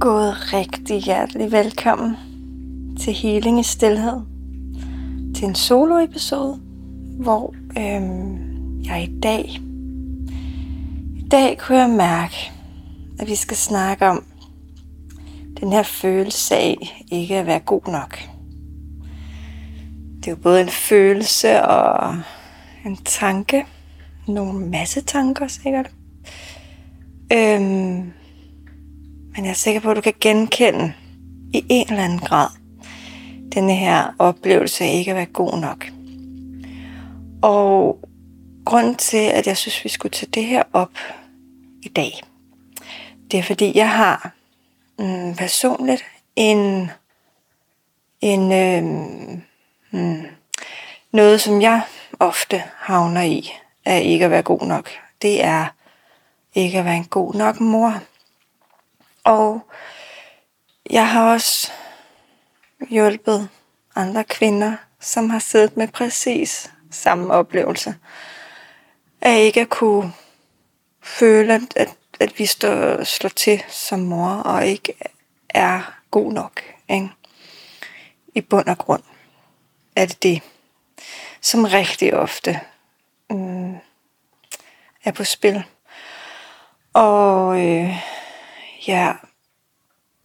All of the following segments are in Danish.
God rigtig hjertelig velkommen til Healing i Stilhed. Til en solo-episode, hvor øhm, jeg i dag... I dag kunne jeg mærke, at vi skal snakke om den her følelse af ikke at være god nok. Det er jo både en følelse og en tanke. Nogle masse tanker sikkert. Øhm, men jeg er sikker på, at du kan genkende i en eller anden grad denne her oplevelse af ikke at være god nok. Og grunden til, at jeg synes, vi skulle tage det her op i dag, det er fordi, jeg har mm, personligt en, en øhm, mm, noget, som jeg ofte havner i, af ikke at være god nok. Det er ikke at være en god nok mor. Og jeg har også hjulpet andre kvinder, som har siddet med præcis samme oplevelse. At ikke at kunne føle, at, at, at vi står, slår til som mor, og ikke er god nok. Ikke? I bund og grund er det det, som rigtig ofte mm, er på spil. Og øh, ja,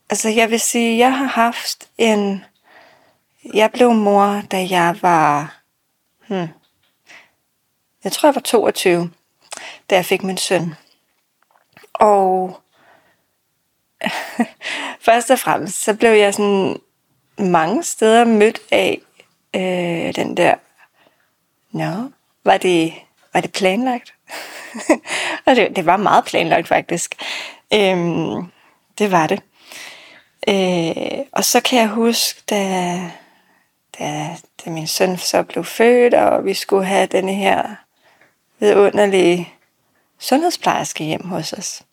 altså jeg vil sige, jeg har haft en... Jeg blev mor, da jeg var... Hmm, jeg tror, jeg var 22, da jeg fik min søn. Og først og fremmest, så blev jeg sådan mange steder mødt af øh, den der, nå, var det, var det planlagt? og det, det var meget planlagt faktisk. Øhm, det var det. Øh, og så kan jeg huske, da, da, da min søn så blev født, og vi skulle have denne her vidunderlige sundhedsplejerske hjem hos os.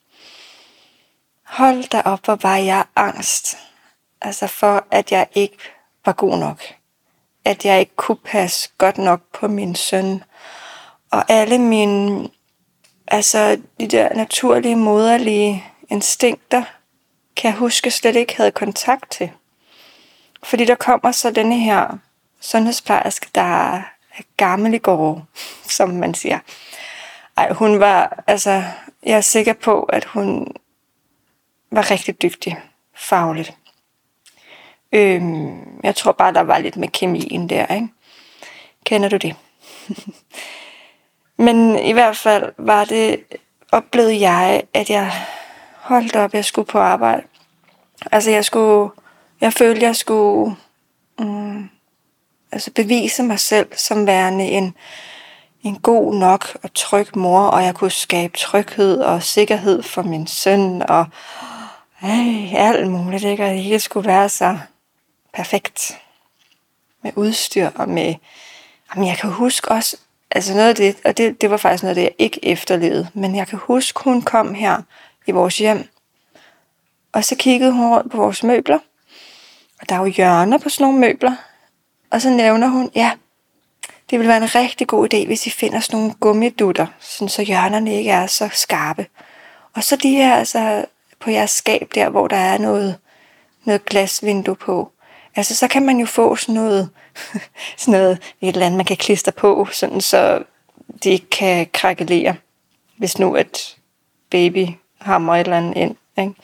Hold da op, hvor var jeg angst. Altså for, at jeg ikke var god nok. At jeg ikke kunne passe godt nok på min søn. Og alle mine, altså de der naturlige, moderlige instinkter, kan jeg huske, slet ikke havde kontakt til. Fordi der kommer så denne her sundhedsplejerske, der er gammel i går, som man siger. Ej, hun var, altså, jeg er sikker på, at hun var rigtig dygtig fagligt. Øhm, jeg tror bare, der var lidt med kemien der, ikke? Kender du det? Men i hvert fald var det, oplevede jeg, at jeg holdt op, jeg skulle på arbejde. Altså jeg skulle, jeg følte, jeg skulle mm, altså bevise mig selv som værende en, en god nok og tryg mor, og jeg kunne skabe tryghed og sikkerhed for min søn, og øh, alt muligt, ikke? og det hele skulle være så perfekt med udstyr og med, jamen jeg kan huske også, altså noget af det, og det, det var faktisk noget af det, jeg ikke efterlevede, men jeg kan huske, hun kom her i vores hjem, og så kiggede hun rundt på vores møbler, og der er jo hjørner på sådan nogle møbler, og så nævner hun, ja, det vil være en rigtig god idé, hvis I finder sådan nogle gummidutter, sådan så hjørnerne ikke er så skarpe. Og så de her, altså på jeres skab der, hvor der er noget, noget glasvindue på. Altså så kan man jo få sådan noget, sådan noget et eller andet, man kan klistre på, sådan så de ikke kan krakelere, hvis nu at baby hammer et eller andet ind. Ikke?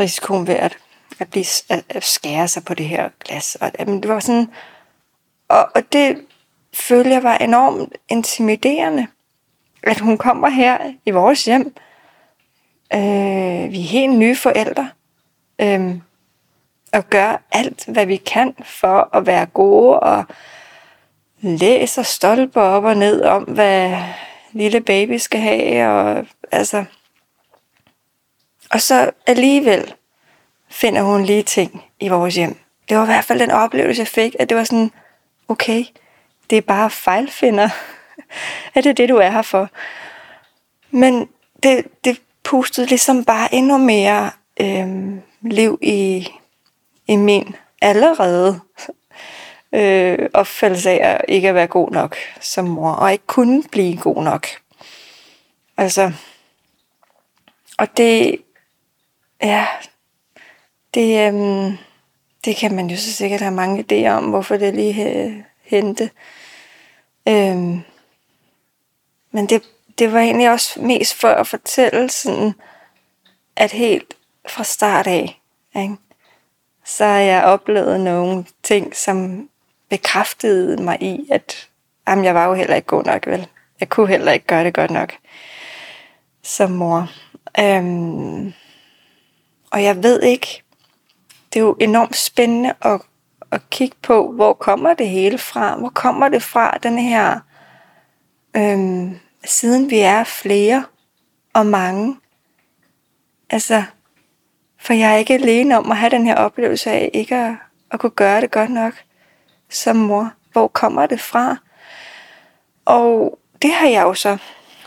Risikoen ved at, at, blive, at, at skære sig på det her glas. Og, at, det var sådan, og, og det følte jeg var enormt intimiderende, at hun kommer her i vores hjem. Øh, vi er helt nye forældre. Øh, og gør alt, hvad vi kan for at være gode og læser stolper op og ned om, hvad lille baby skal have. Og, altså, og så alligevel finder hun lige ting i vores hjem. Det var i hvert fald den oplevelse, jeg fik, at det var sådan, okay, det er bare fejlfinder. er det det, du er her for? Men det, det pustede ligesom bare endnu mere øhm, liv i, i min allerede øh, opfattelse af at ikke at være god nok som mor, og ikke kunne blive god nok. Altså, og det, ja, det, øhm, det kan man jo så sikkert have mange idéer om, hvorfor det lige øh, hente. Øhm, men det, det var egentlig også mest for at fortælle sådan, at helt fra start af, ikke? så har jeg oplevet nogle ting, som bekræftede mig i, at jamen, jeg var jo heller ikke god nok, vel? Jeg kunne heller ikke gøre det godt nok som mor. Øhm, og jeg ved ikke, det er jo enormt spændende at, at kigge på, hvor kommer det hele fra? Hvor kommer det fra, den her, øhm, siden vi er flere og mange? Altså, for jeg er ikke alene om at have den her oplevelse af ikke at, at kunne gøre det godt nok som mor. Hvor kommer det fra? Og det har jeg jo så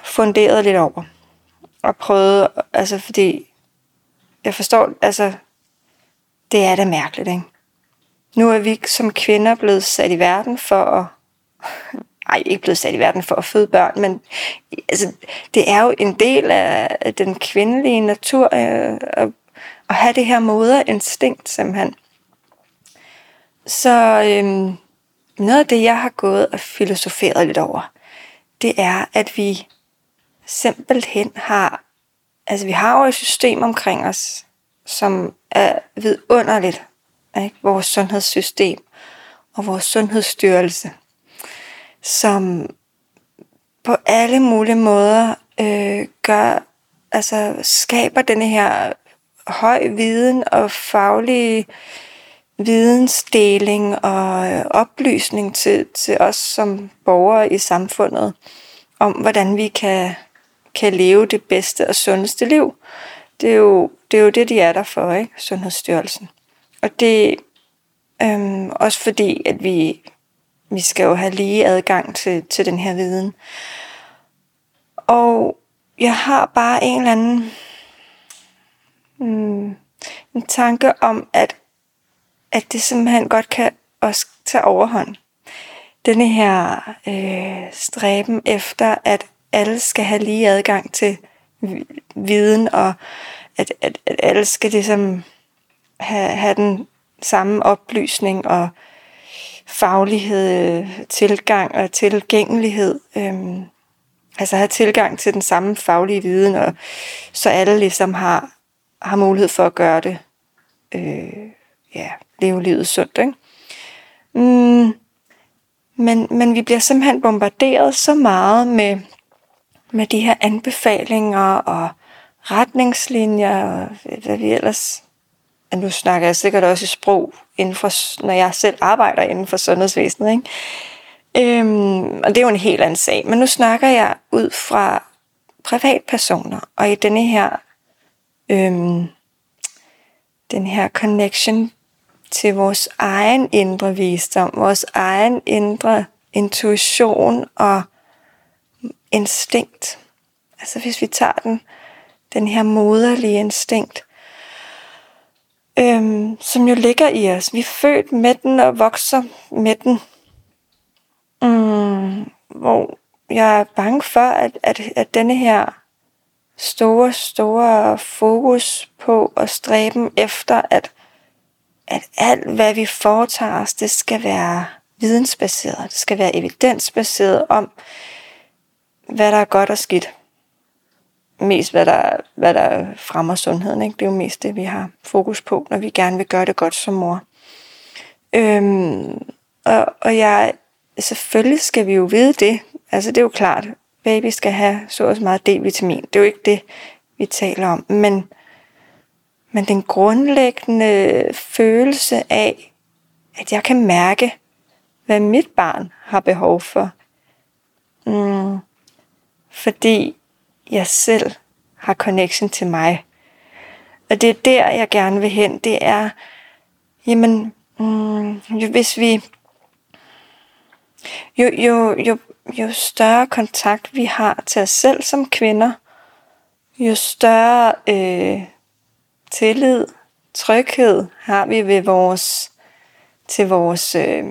funderet lidt over. Og prøvet, altså fordi jeg forstår, altså det er da mærkeligt, ikke? Nu er vi som kvinder blevet sat i verden for at ej, ikke blevet sat i verden for at føde børn, men altså, det er jo en del af den kvindelige natur øh, at, at have det her moderinstinkt simpelthen. Så øhm, noget af det, jeg har gået og filosoferet lidt over, det er, at vi simpelthen har, altså vi har jo et system omkring os, som er vidunderligt, ikke? vores sundhedssystem og vores sundhedsstyrelse, som på alle mulige måder øh, gør, altså skaber denne her høj viden og faglige vidensdeling og øh, oplysning til, til os som borgere i samfundet om, hvordan vi kan, kan leve det bedste og sundeste liv. Det er jo det, er jo det de er der for, ikke? Sundhedsstyrelsen. Og det øhm, også fordi, at vi, vi skal jo have lige adgang til, til den her viden. Og jeg har bare en eller anden mm, en tanke om, at, at det simpelthen godt kan også tage overhånd. Denne her øh, stræben efter, at alle skal have lige adgang til viden, og at, at, at alle skal ligesom have, have den samme oplysning og faglighed, tilgang og tilgængelighed. Øhm, altså have tilgang til den samme faglige viden, og så alle ligesom har, har mulighed for at gøre det, øh, ja, leve livet sundt. Ikke? Mm, men, men vi bliver simpelthen bombarderet så meget med, med de her anbefalinger og retningslinjer, og hvad vi ellers... Ja, nu snakker jeg sikkert også i sprog, inden for, når jeg selv arbejder inden for sundhedsvæsenet. Ikke? Øhm, og det er jo en helt anden sag. Men nu snakker jeg ud fra privatpersoner, og i denne her, øhm, den her connection til vores egen indre visdom, vores egen indre intuition og instinkt. Altså hvis vi tager den den her moderlige instinkt, øhm, som jo ligger i os. Vi er født med den og vokser med den. Mm, hvor jeg er bange for, at, at, at denne her store, store fokus på at stræben efter, at, at alt, hvad vi foretager os, det skal være vidensbaseret. Det skal være evidensbaseret om, hvad der er godt og skidt mest, hvad der, hvad der fremmer sundheden. Ikke? Det er jo mest det, vi har fokus på, når vi gerne vil gøre det godt som mor. Øhm, og, og jeg, selvfølgelig skal vi jo vide det. Altså det er jo klart, baby skal have så også meget D-vitamin. Det er jo ikke det, vi taler om. Men, men den grundlæggende følelse af, at jeg kan mærke, hvad mit barn har behov for. Mm, fordi jeg selv har connection til mig. Og det er der, jeg gerne vil hen. Det er, jamen, mm, hvis vi, jo, jo, jo, jo større kontakt vi har til os selv som kvinder, jo større øh, tillid, tryghed har vi ved vores, til vores øh,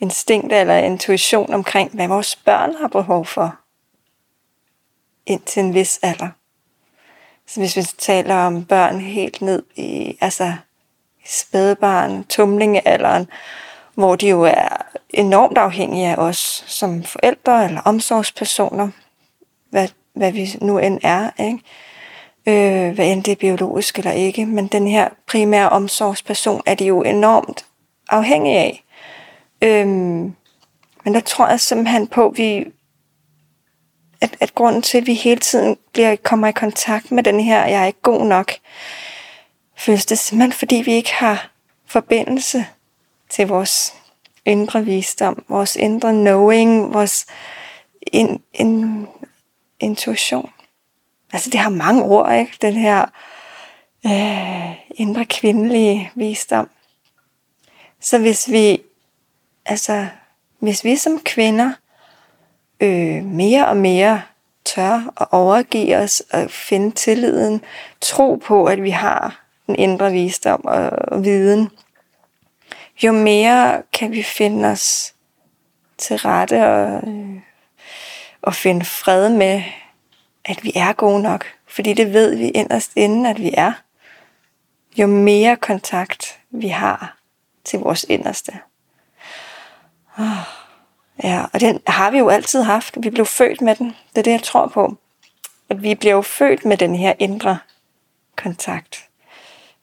instinkt eller intuition omkring, hvad vores børn har behov for indtil en vis alder. Så hvis vi taler om børn helt ned i, altså spædebarn, tumlingealderen, hvor de jo er enormt afhængige af os som forældre eller omsorgspersoner, hvad, hvad vi nu end er, ikke? Øh, hvad end det er biologisk eller ikke, men den her primære omsorgsperson er de jo enormt afhængige af. Øhm, men der tror jeg simpelthen på, at vi, at, at grunden til, at vi hele tiden bliver, kommer i kontakt med den her, jeg er ikke god nok, føles det simpelthen, fordi vi ikke har forbindelse til vores indre visdom, vores indre knowing, vores in, in, intuition. Altså det har mange ord, ikke? Den her øh, indre kvindelige visdom. Så hvis vi, altså hvis vi som kvinder øh, mere og mere tør at overgive os og finde tilliden, tro på, at vi har den indre visdom og, og viden, jo mere kan vi finde os til rette og, øh, og finde fred med, at vi er gode nok. Fordi det ved vi inderst inden, at vi er. Jo mere kontakt vi har til vores inderste. Oh, ja, og den har vi jo altid haft. Vi blev født med den. Det er det, jeg tror på. At vi bliver jo født med den her indre kontakt.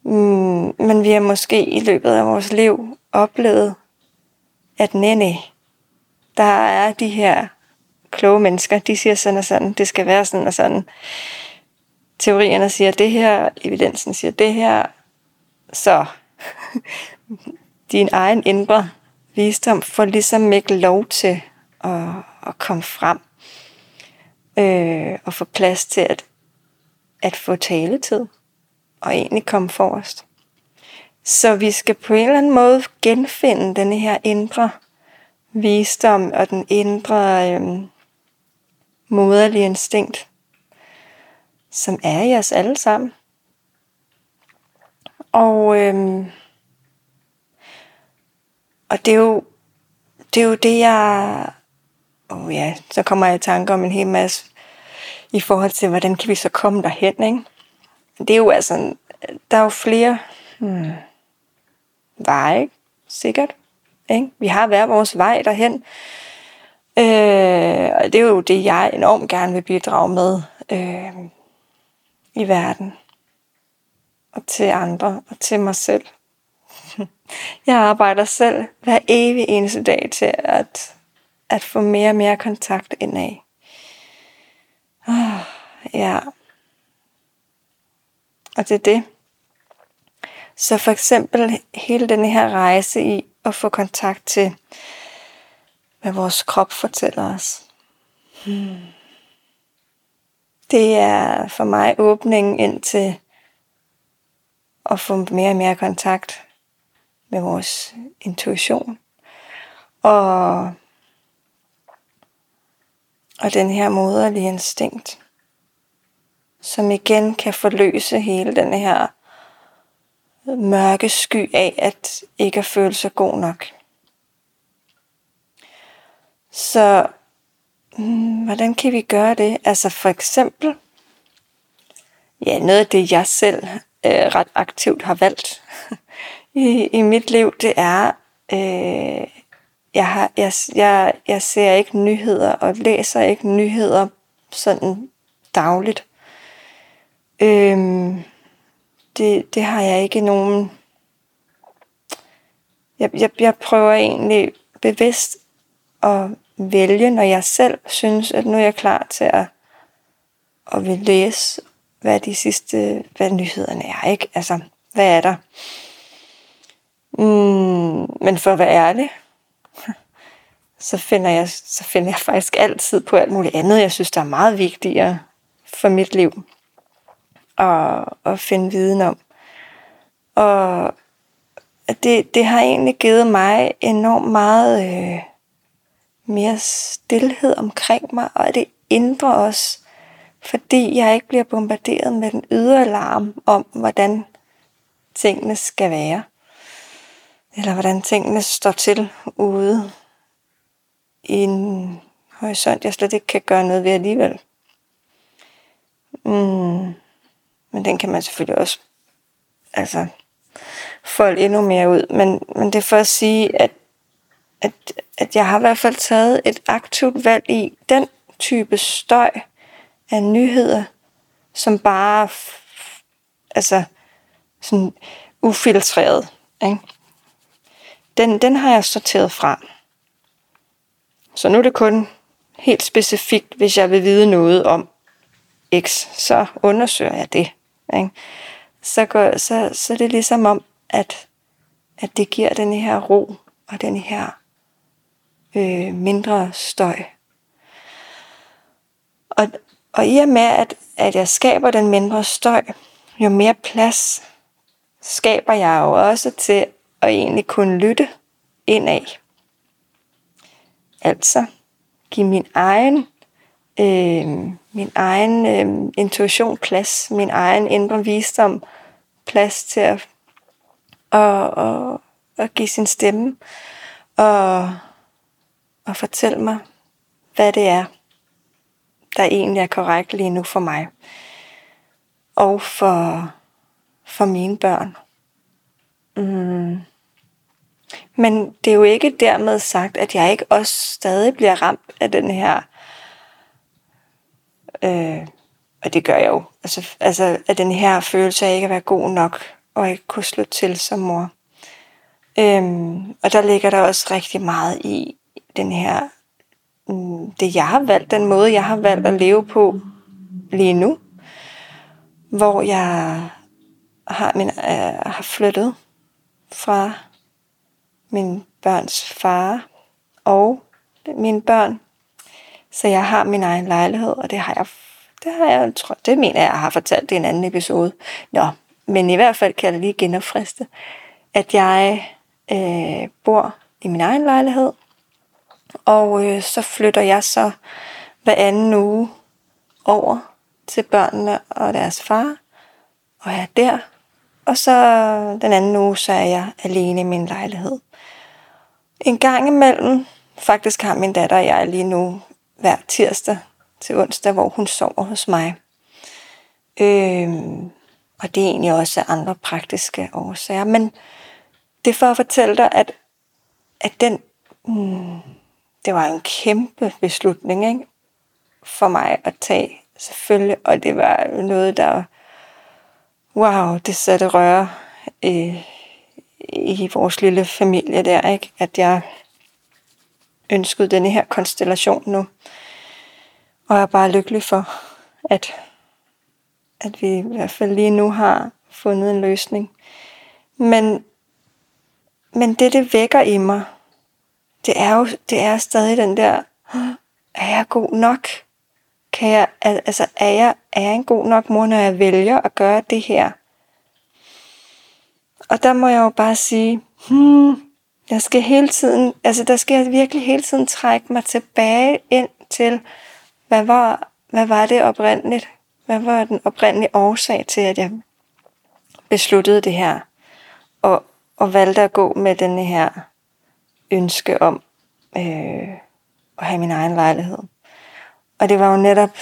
Mm, men vi har måske i løbet af vores liv oplevet, at nene, der er de her kloge mennesker, de siger sådan og sådan, det skal være sådan og sådan. Teorierne siger det her, evidensen siger det her, så din egen indre visdom får ligesom ikke lov til at, at komme frem øh, og få plads til at, at få taletid og egentlig komme forrest. Så vi skal på en eller anden måde genfinde den her indre visdom og den indre øh, moderlige instinkt, som er i os alle sammen. Og, øh, og det er jo det, er jo det jeg... Oh ja, så kommer jeg i tanke om en hel masse i forhold til, hvordan kan vi så komme derhen, ikke? Det er jo altså... Der er jo flere... Hmm, veje, sikkert. Ikke? Vi har hver vores vej derhen. Øh, og det er jo det, jeg enormt gerne vil bidrage med øh, i verden. Og til andre, og til mig selv. Jeg arbejder selv hver evig eneste dag til at, at få mere og mere kontakt indad. Oh, ja. Og det er det, så for eksempel hele den her rejse i at få kontakt til, hvad vores krop fortæller os. Hmm. Det er for mig åbningen ind til at få mere og mere kontakt med vores intuition. Og, og den her moderlige instinkt, som igen kan forløse hele den her mørke sky af at ikke at føle sig god nok. Så hmm, hvordan kan vi gøre det? Altså for eksempel, ja, noget af det jeg selv øh, ret aktivt har valgt i, i mit liv, det er, øh, jeg, har, jeg, jeg, jeg ser ikke nyheder og læser ikke nyheder sådan dagligt. Øhm, det, det har jeg ikke nogen... Jeg, jeg, jeg prøver egentlig bevidst at vælge, når jeg selv synes, at nu er jeg klar til at, at vil læse, hvad de sidste, hvad nyhederne er, ikke? Altså, hvad er der? Mm, men for at være ærlig, så finder, jeg, så finder jeg faktisk altid på alt muligt andet, jeg synes, der er meget vigtigere for mit liv at, at finde viden om. Og det, det har egentlig givet mig enormt meget øh, mere stillhed omkring mig, og det indre også, fordi jeg ikke bliver bombarderet med den ydre alarm om, hvordan tingene skal være. Eller hvordan tingene står til ude i en horisont, jeg slet ikke kan gøre noget ved alligevel. Mm. men den kan man selvfølgelig også altså, folde endnu mere ud. Men, men det er for at sige, at, at, at jeg har i hvert fald taget et aktivt valg i den type støj af nyheder, som bare altså sådan ufiltreret. Ikke? Den, den har jeg sorteret fra. Så nu er det kun helt specifikt, hvis jeg vil vide noget om X, så undersøger jeg det. Ikke? Så, går, så, så det er ligesom om, at, at det giver den her ro og den her øh, mindre støj. Og, i og med, at, at jeg skaber den mindre støj, jo mere plads skaber jeg jo også til at egentlig kunne lytte indad. Altså give min egen, øh, min egen øh, intuition plads, min egen indre visdom plads til at, at, at, at give sin stemme og, og fortælle mig, hvad det er, der egentlig er korrekt lige nu for mig og for, for mine børn. Mm. Men det er jo ikke dermed sagt, at jeg ikke også stadig bliver ramt af den her, øh, og det gør jeg jo, altså, altså af den her følelse af ikke at være god nok, og ikke kunne slå til som mor. Øhm, og der ligger der også rigtig meget i den her, Mm, det jeg har valgt, den måde jeg har valgt at leve på lige nu, hvor jeg har, min, øh, har flyttet fra min børns far og mine børn. Så jeg har min egen lejlighed, og det har jeg, det har jeg, tror, det mener jeg, jeg har fortalt i en anden episode. Nå, men i hvert fald kan jeg lige genopfriste, at jeg øh, bor i min egen lejlighed, og øh, så flytter jeg så hver anden uge over til børnene og deres far, og er der. Og så den anden uge, så er jeg alene i min lejlighed. En gang imellem, faktisk har min datter og jeg lige nu hver tirsdag til onsdag, hvor hun sover hos mig. Øhm, og det er egentlig også andre praktiske årsager. Men det er for at fortælle dig, at, at den, mm, det var en kæmpe beslutning ikke? for mig at tage, selvfølgelig. Og det var noget, der, wow, det satte røre i, i vores lille familie der, ikke? at jeg ønskede denne her konstellation nu. Og jeg er bare lykkelig for, at, at vi i hvert fald lige nu har fundet en løsning. Men, men det, det vækker i mig, det er jo det er stadig den der, ah, er jeg god nok? Kan jeg, altså, er, jeg, er jeg en god nok mor, når jeg vælger at gøre det her? Og der må jeg jo bare sige, hmm, jeg skal hele tiden, altså der skal jeg virkelig hele tiden trække mig tilbage ind til, hvad var, hvad var det oprindeligt? Hvad var den oprindelige årsag til, at jeg besluttede det her? Og, og valgte at gå med den her ønske om øh, at have min egen lejlighed. Og det var jo netop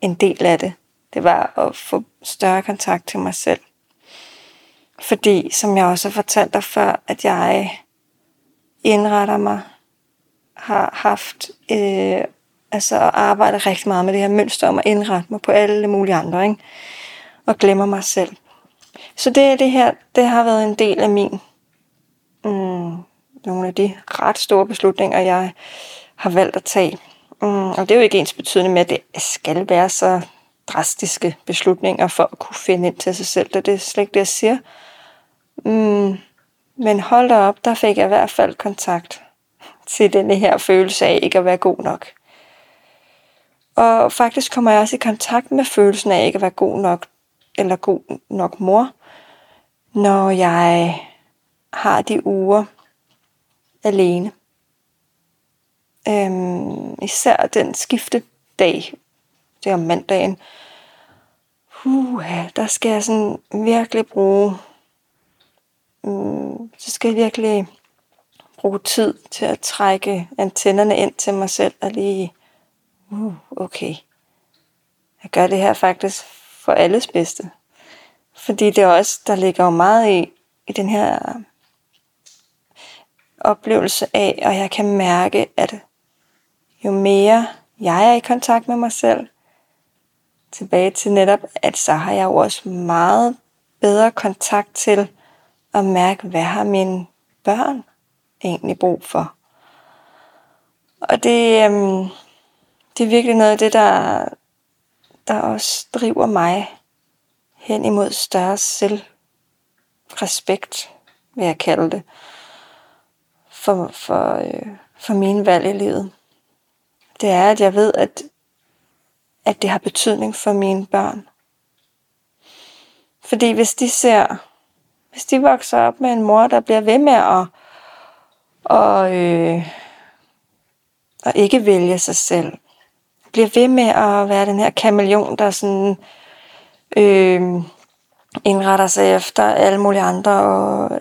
en del af det. Det var at få større kontakt til mig selv. Fordi, som jeg også har fortalt dig før, at jeg indretter mig, har haft, øh, altså arbejdet rigtig meget med det her mønster om at indrette mig på alle mulige andre, ikke? og glemmer mig selv. Så det, det her, det har været en del af min, mm, nogle af de ret store beslutninger, jeg har valgt at tage. Mm, og det er jo ikke ens betydende med, at det skal være så drastiske beslutninger for at kunne finde ind til sig selv. Det er slet ikke det, jeg siger. Mm, men hold da op, der fik jeg i hvert fald kontakt til denne her følelse af ikke at være god nok. Og faktisk kommer jeg også i kontakt med følelsen af ikke at være god nok, eller god nok mor, når jeg har de uger alene. Øhm, især den skifte dag, det er om mandagen. Uh, der skal jeg sådan virkelig bruge mm, så skal jeg virkelig bruge tid til at trække antennerne ind til mig selv og lige, uh, okay, jeg gør det her faktisk for alles bedste. Fordi det er også, der ligger jo meget i, i den her oplevelse af, og jeg kan mærke, at jo mere jeg er i kontakt med mig selv, tilbage til netop, at så har jeg jo også meget bedre kontakt til at mærke, hvad har mine børn egentlig brug for. Og det, øhm, det er virkelig noget af det, der, der også driver mig hen imod større selvrespekt, vil jeg kalde det, for, for, øh, for mine valg i livet. Det er, at jeg ved, at, at det har betydning for mine børn. Fordi hvis de ser, hvis de vokser op med en mor, der bliver ved med at, og, øh, at ikke vælge sig selv, bliver ved med at være den her kameleon, der sådan øh, indretter sig efter alle mulige andre, og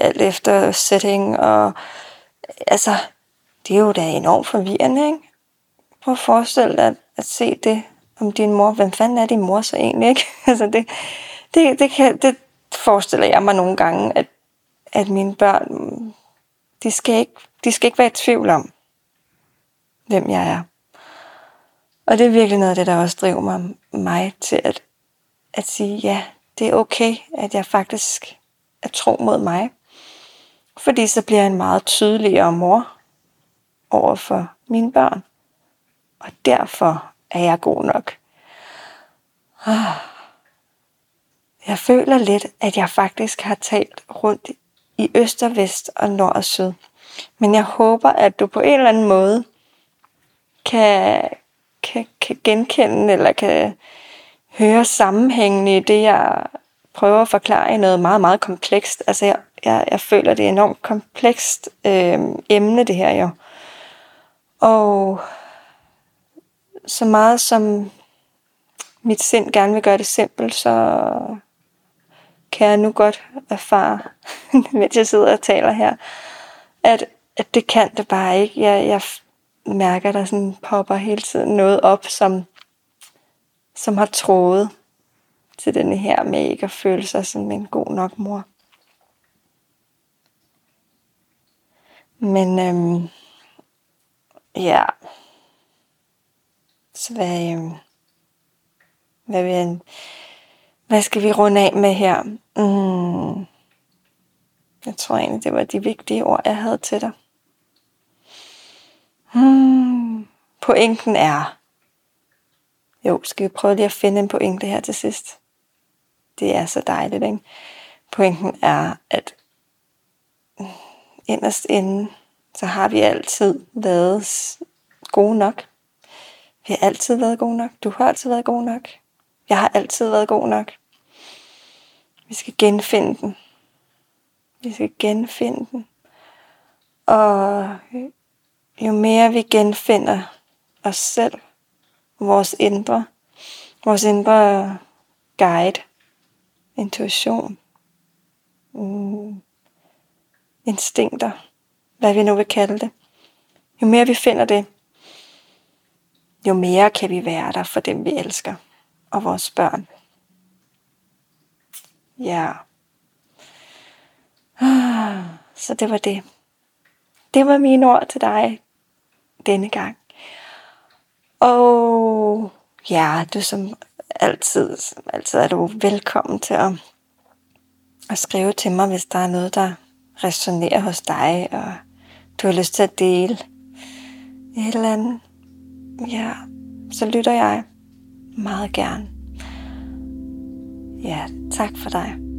alt efter setting, og altså, det er jo da enormt forvirrende, ikke? Prøv at forestille dig at, at se det om din mor. Hvem fanden er din mor så egentlig, ikke? altså, det, det, det, kan, det forestiller jeg mig nogle gange, at, at mine børn, de skal, ikke, de skal ikke være i tvivl om, hvem jeg er. Og det er virkelig noget af det, der også driver mig, mig til at, at sige, ja, det er okay, at jeg faktisk er tro mod mig. Fordi så bliver jeg en meget tydeligere mor over for mine børn. Og derfor er jeg god nok. Ah. Jeg føler lidt, at jeg faktisk har talt rundt i øst og vest og nord og syd. Men jeg håber, at du på en eller anden måde kan, kan, kan genkende eller kan høre sammenhængen i det, jeg prøver at forklare i noget meget, meget komplekst. Altså, jeg, jeg, jeg føler, det er enormt komplekst øh, emne, det her jo. Og så meget som mit sind gerne vil gøre det simpelt, så kan jeg nu godt erfare, mens jeg sidder og taler her, at, at det kan det bare ikke. Jeg, jeg mærker, der sådan popper hele tiden noget op, som, som har troet til denne her med ikke at føle sig som en god nok mor. Men øhm, ja, så hvad, øhm, hvad, vil, hvad skal vi runde af med her? Mm, jeg tror egentlig, det var de vigtige ord, jeg havde til dig. Hmm, pointen er, jo, skal vi prøve lige at finde en pointe her til sidst? Det er så dejligt, ikke? Pointen er, at inderst inde, så har vi altid været gode nok. Vi har altid været gode nok. Du har altid været god nok. Jeg har altid været god nok. Vi skal genfinde den. Vi skal genfinde den. Og jo mere vi genfinder os selv, vores indre, vores indre guide, intuition, mm, instinkter, hvad vi nu vil kalde det. Jo mere vi finder det, jo mere kan vi være der for dem, vi elsker, og vores børn. Ja. Ah, så det var det. Det var mine ord til dig denne gang. Og ja, du som altid, som altid er du velkommen til at, at skrive til mig, hvis der er noget, der resonerer hos dig, og du har lyst til at dele et eller andet. Ja, så lytter jeg meget gerne. Ja, tak for dig.